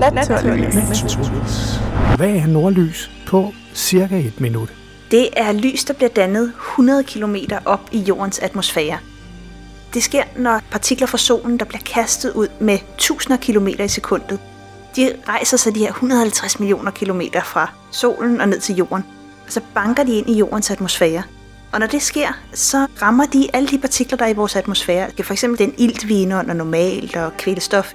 Naturligvis. Hvad er nordlys på cirka et minut? Det er lys, der bliver dannet 100 km op i jordens atmosfære. Det sker, når partikler fra solen, der bliver kastet ud med tusinder af kilometer i sekundet, de rejser sig de her 150 millioner kilometer fra solen og ned til jorden, og så banker de ind i jordens atmosfære. Og når det sker, så rammer de alle de partikler, der er i vores atmosfære. Det er for eksempel den ilt, vi indånder normalt, og kvælstof.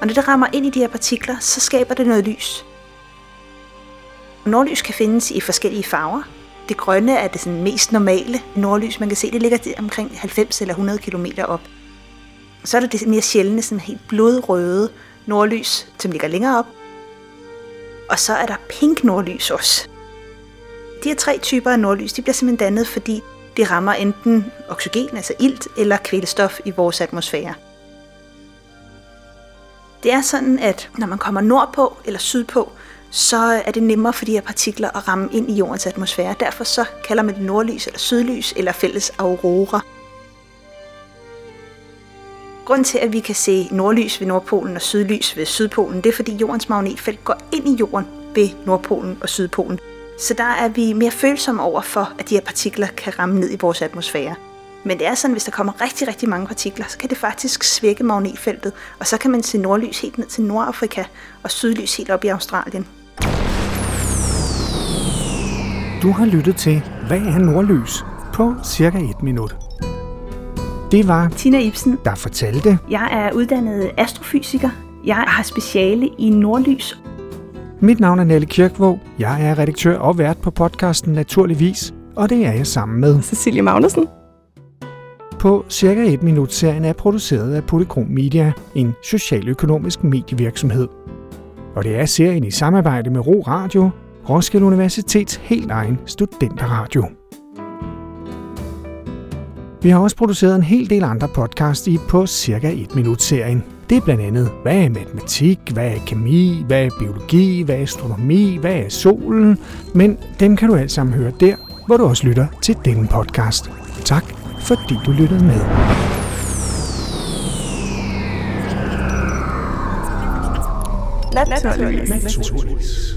Og når det rammer ind i de her partikler, så skaber det noget lys. Nordlys kan findes i forskellige farver. Det grønne er det sådan mest normale nordlys. Man kan se, det ligger omkring 90 eller 100 km op. Så er der det mere sjældne, sådan helt blodrøde nordlys, som ligger længere op. Og så er der pink nordlys også. De her tre typer af nordlys, de bliver simpelthen dannet, fordi de rammer enten oxygen, altså ilt, eller kvælstof i vores atmosfære. Det er sådan, at når man kommer nordpå eller sydpå, så er det nemmere for de her partikler at ramme ind i jordens atmosfære. Derfor så kalder man det nordlys eller sydlys eller fælles aurora. Grunden til, at vi kan se nordlys ved Nordpolen og sydlys ved Sydpolen, det er fordi jordens magnetfelt går ind i jorden ved Nordpolen og Sydpolen. Så der er vi mere følsomme over for, at de her partikler kan ramme ned i vores atmosfære. Men det er sådan, at hvis der kommer rigtig, rigtig mange partikler, så kan det faktisk svække magnetfeltet, og så kan man se nordlys helt ned til Nordafrika og sydlys helt op i Australien. Du har lyttet til Hvad er nordlys? på cirka et minut. Det var Tina Ibsen. der fortalte. Jeg er uddannet astrofysiker. Jeg har speciale i nordlys. Mit navn er Nelle Kirkvåg. Jeg er redaktør og vært på podcasten Naturligvis, og det er jeg sammen med. Cecilie Magnussen. På cirka et minut serien er produceret af Polychrom Media, en socialøkonomisk medievirksomhed. Og det er serien i samarbejde med Ro Radio, Roskilde Universitets helt egen studenterradio. Vi har også produceret en hel del andre podcasts i på cirka et minut serien. Det er blandt andet, hvad er matematik, hvad er kemi, hvad er biologi, hvad er astronomi, hvad er solen, men dem kan du alt sammen høre der, hvor du også lytter til denne podcast. Tak, fordi du lyttede med. Naturligvis.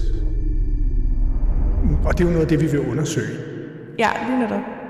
Og det er jo noget af det, vi vil undersøge. Ja, lige netop.